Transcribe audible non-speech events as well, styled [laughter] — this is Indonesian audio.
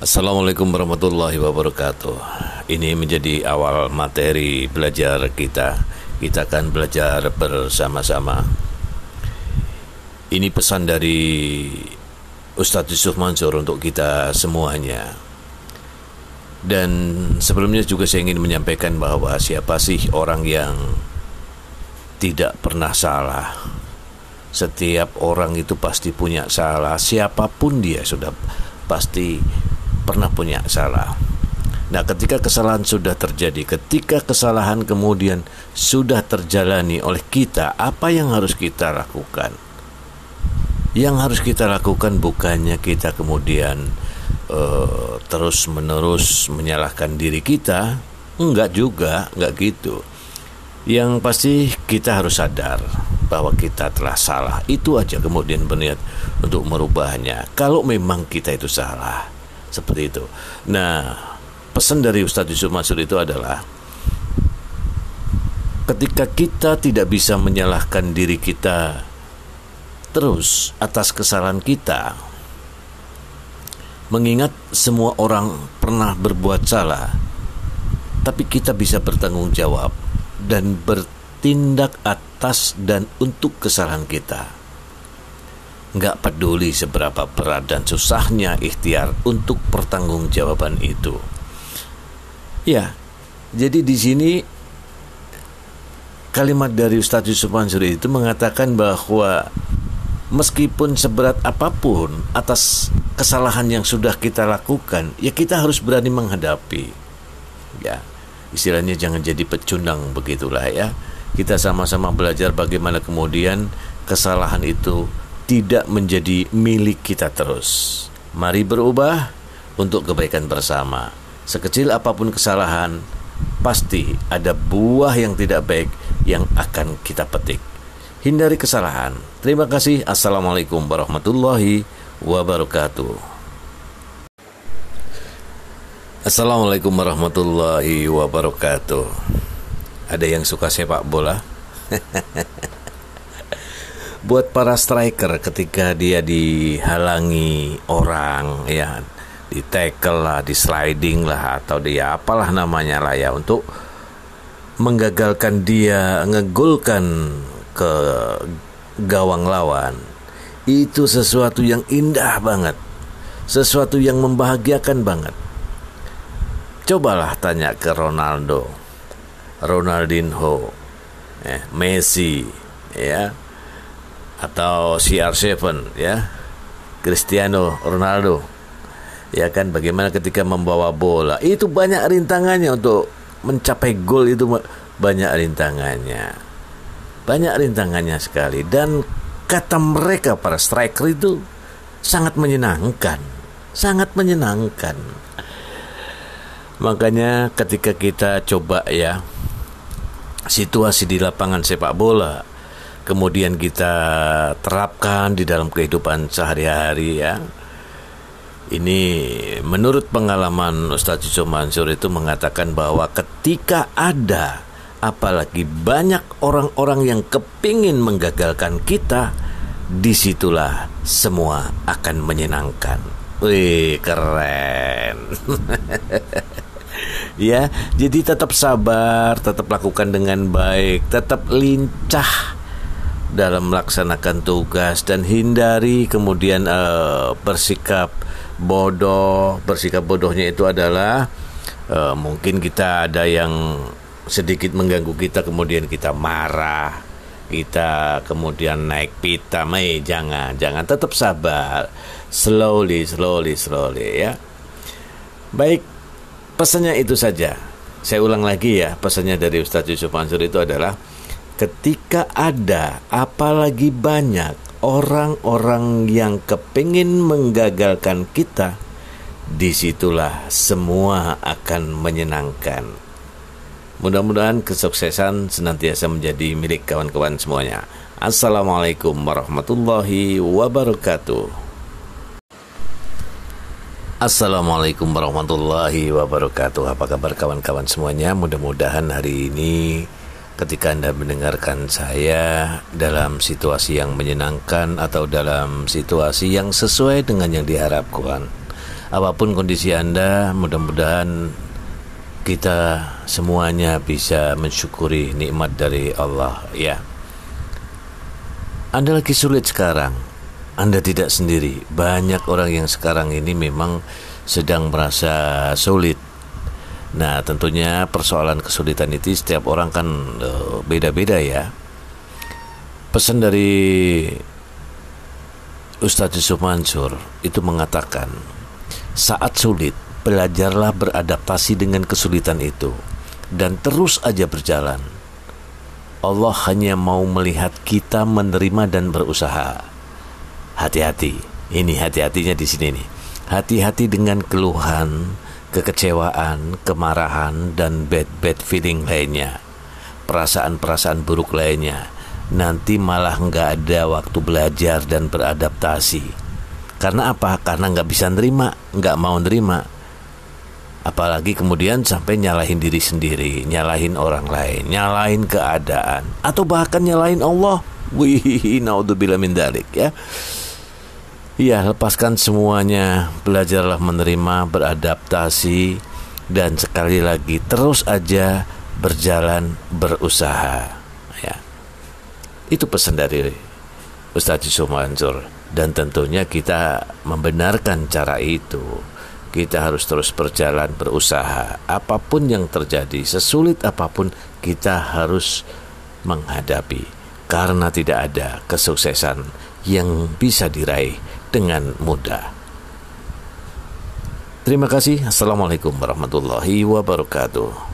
Assalamualaikum warahmatullahi wabarakatuh. Ini menjadi awal materi belajar kita. Kita akan belajar bersama-sama. Ini pesan dari Ustadz Yusuf Mansur untuk kita semuanya. Dan sebelumnya juga saya ingin menyampaikan bahwa siapa sih orang yang tidak pernah salah. Setiap orang itu pasti punya salah, siapa pun dia sudah pasti pernah punya salah. Nah, ketika kesalahan sudah terjadi, ketika kesalahan kemudian sudah terjalani oleh kita, apa yang harus kita lakukan? Yang harus kita lakukan bukannya kita kemudian uh, terus-menerus menyalahkan diri kita, enggak juga, enggak gitu. Yang pasti kita harus sadar bahwa kita telah salah. Itu aja kemudian berniat untuk merubahnya. Kalau memang kita itu salah, seperti itu. Nah, pesan dari Ustadz Yusuf Mansur itu adalah ketika kita tidak bisa menyalahkan diri kita terus atas kesalahan kita, mengingat semua orang pernah berbuat salah, tapi kita bisa bertanggung jawab dan bertindak atas dan untuk kesalahan kita nggak peduli seberapa berat dan susahnya ikhtiar untuk pertanggungjawaban itu. Ya, jadi di sini kalimat dari Ustadz Yusuf Mansur itu mengatakan bahwa meskipun seberat apa pun atas kesalahan yang sudah kita lakukan, ya kita harus berani menghadapi. Ya, istilahnya jangan jadi pecundang begitulah ya. Kita sama-sama belajar bagaimana kemudian kesalahan itu tidak menjadi milik kita terus. Mari berubah untuk kebaikan bersama. Sekecil apa pun kesalahan, pasti ada buah yang tidak baik yang akan kita petik. Hindari kesalahan. Terima kasih. Assalamualaikum warahmatullahi wabarakatuh. Assalamualaikum warahmatullahi wabarakatuh. Ada yang suka sepak bola? [laughs] buat para striker ketika dia dihalangi orang ya di tackle lah, di sliding lah atau dia apalah namanya lah ya untuk menggagalkan dia ngegulkan ke gawang lawan. Itu sesuatu yang indah banget. Sesuatu yang membahagiakan banget. Cobalah tanya ke Ronaldo, Ronaldinho, eh, Messi, ya atau CR7 ya. Cristiano Ronaldo. Ya kan bagaimana ketika membawa bola. Itu banyak rintangannya untuk mencapai gol itu banyak rintangannya. Banyak rintangannya sekali. Dan kata mereka para striker itu sangat menyenangkan. Sangat menyenangkan. Makanya ketika kita coba ya situasi di lapangan sepak bola kemudian kita terapkan di dalam kehidupan sehari-hari ya. Ini menurut pengalaman Ustadz Yusuf Mansur itu mengatakan bahwa ketika ada apalagi banyak orang-orang yang kepingin menggagalkan kita, di situlah semua akan menyenangkan. Wih, keren. [laughs] ya, jadi tetap sabar, tetap lakukan dengan baik, tetap lincah dalam melaksanakan tugas dan hindari kemudian uh, bersikap bodoh. Bersikap bodohnya itu adalah uh, mungkin kita ada yang sedikit mengganggu kita kemudian kita marah. Kita kemudian naik pita, jangan, jangan tetap sabar. Slowly, slowly, slowly ya. Baik, pesannya itu saja. Saya ulang lagi ya, pesannya dari Ustadz Yusuf Mansur itu adalah ketika ada apalagi banyak orang-orang yang kepingin menggagalkan kita, di situlah semua akan menyenangkan. Mudah-mudahan kesuksesan senantiasa menjadi milik kawan-kawan semuanya. Assalamualaikum warahmatullahi wabarakatuh. Assalamualaikum warahmatullahi wabarakatuh. Apa kabar kawan-kawan semuanya? Mudah-mudahan hari ini ketika Anda mendengarkan saya dalam situasi yang menyenangkan atau dalam situasi yang sesuai dengan yang diharapkan. apa pun kondisi Anda, mudah-mudahan kita semuanya bisa mensyukuri nikmat dari Allah ya. Anda lagi sulit sekarang. Anda tidak sendiri. Banyak orang yang sekarang ini memang sedang merasa sulit. Nah, tentunya persoalan kesulitan itu setiap orang kan uh, beda-beda ya. Pesan dari Ustadz Yusuf Mansur itu mengatakan, saat sulit, belajarlah beradaptasi dengan kesulitan itu dan terus aja berjalan Allah hanya mau melihat kita menerima dan berusaha. Hati-hati, ini hati-hatinya di sini nih. Hati-hati dengan keluhan, kekecewaan, kemarahan, dan bad-bad feeling lainnya. Perasaan-perasaan buruk lainnya. Nanti malah nggak ada waktu belajar dan beradaptasi. Karena apa? Karena nggak bisa nerima, nggak mau nerima apalagi kemudian sampai nyalahin diri sendiri, nyalahin orang lain, nyalahin keadaan, atau bahkan nyalahin Allah. Wih, naudzubillah min dalik ya. Iya, lepaskan semuanya, belajarlah menerima, beradaptasi, dan sekali lagi terus aja berjalan berusaha. Ya, itu pesan dari Ustadz Yusuf Mansur, dan tentunya kita membenarkan cara itu. Kita harus terus berjalan berusaha. Apa pun yang terjadi sesulit apa pun kita harus menghadapi. Karena tidak ada kesuksesan yang bisa diraih dengan mudah. Terima kasih. Assalamualaikum warahmatullahi wabarakatuh